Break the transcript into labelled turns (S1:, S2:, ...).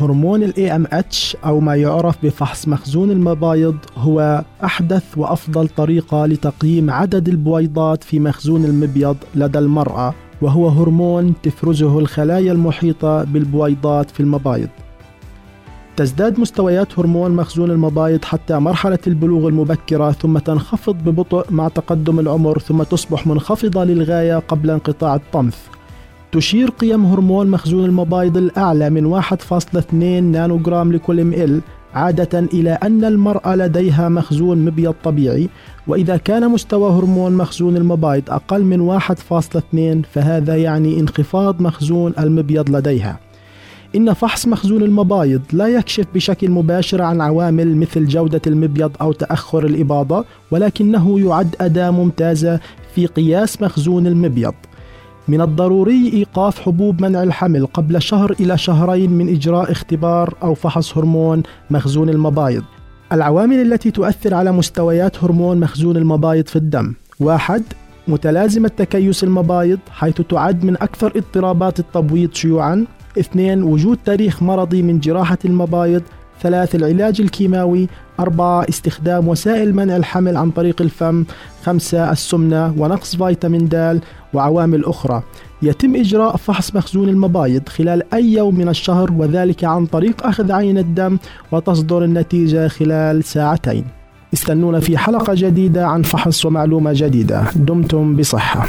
S1: هرمون ال AMH أو ما يعرف بفحص مخزون المبايض هو أحدث وأفضل طريقة لتقييم عدد البويضات في مخزون المبيض لدى المرأة وهو هرمون تفرزه الخلايا المحيطة بالبويضات في المبايض. تزداد مستويات هرمون مخزون المبايض حتى مرحلة البلوغ المبكرة ثم تنخفض ببطء مع تقدم العمر ثم تصبح منخفضة للغاية قبل انقطاع الطمث تشير قيم هرمون مخزون المبايض الأعلى من 1.2 نانوغرام لكل مل عادة إلى أن المرأة لديها مخزون مبيض طبيعي وإذا كان مستوى هرمون مخزون المبايض أقل من 1.2 فهذا يعني انخفاض مخزون المبيض لديها. إن فحص مخزون المبايض لا يكشف بشكل مباشر عن عوامل مثل جودة المبيض أو تأخر الإباضة ولكنه يعد أداة ممتازة في قياس مخزون المبيض. من الضروري إيقاف حبوب منع الحمل قبل شهر إلى شهرين من إجراء اختبار أو فحص هرمون مخزون المبايض. العوامل التي تؤثر على مستويات هرمون مخزون المبايض في الدم. واحد متلازمة تكيس المبايض حيث تعد من أكثر اضطرابات التبويض شيوعا. اثنين وجود تاريخ مرضي من جراحة المبايض. ثلاث العلاج الكيماوي أربعة استخدام وسائل منع الحمل عن طريق الفم خمسة السمنة ونقص فيتامين د وعوامل أخرى. يتم إجراء فحص مخزون المبايض خلال أي يوم من الشهر وذلك عن طريق أخذ عين الدم وتصدر النتيجة خلال ساعتين. استنونا في حلقة جديدة عن فحص ومعلومة جديدة. دمتم بصحة.